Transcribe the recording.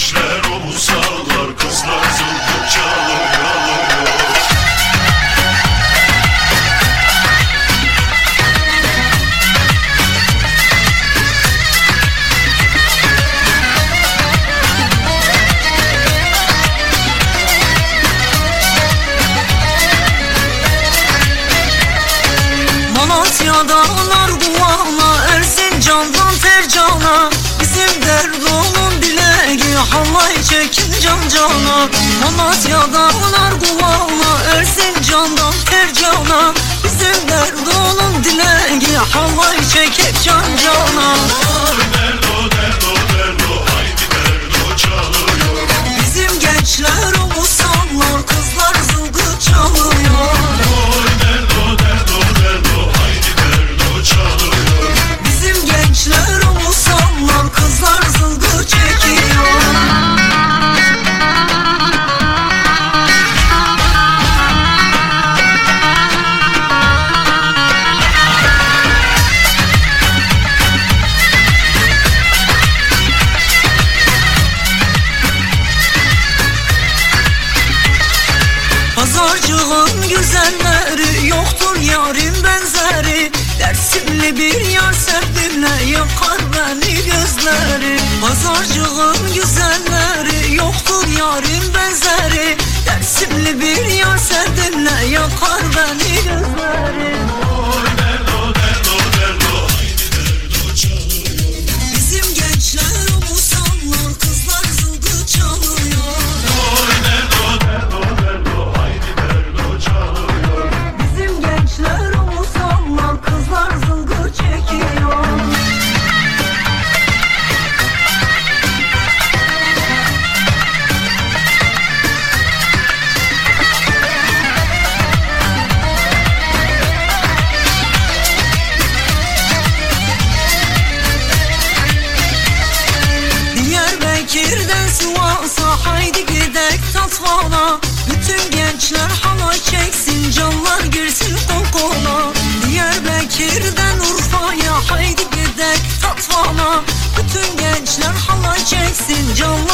gençler omuz sallar Kızlar zılgıt çalıyor Malatya'da nar kuvana Erzincan'dan derdonun Havay çekin can cana. Malatya'da nar kuvana Erzincan'dan tercana Bizim derdonun dileği. Havay çekip Pazarcığın güzelleri yoktur yarim benzeri. Dersimli bir yar sevdimle yakar beni gözleri. Pazarcığın güzelleri yoktur yarim benzeri. Dersimli bir yar sevdimle yakar beni gözleri hala Bütün gençler hala çeksin Canlar girsin kol kola Diyarbakır'dan Urfa'ya Haydi gidek tatvala Bütün gençler hala çeksin Canlar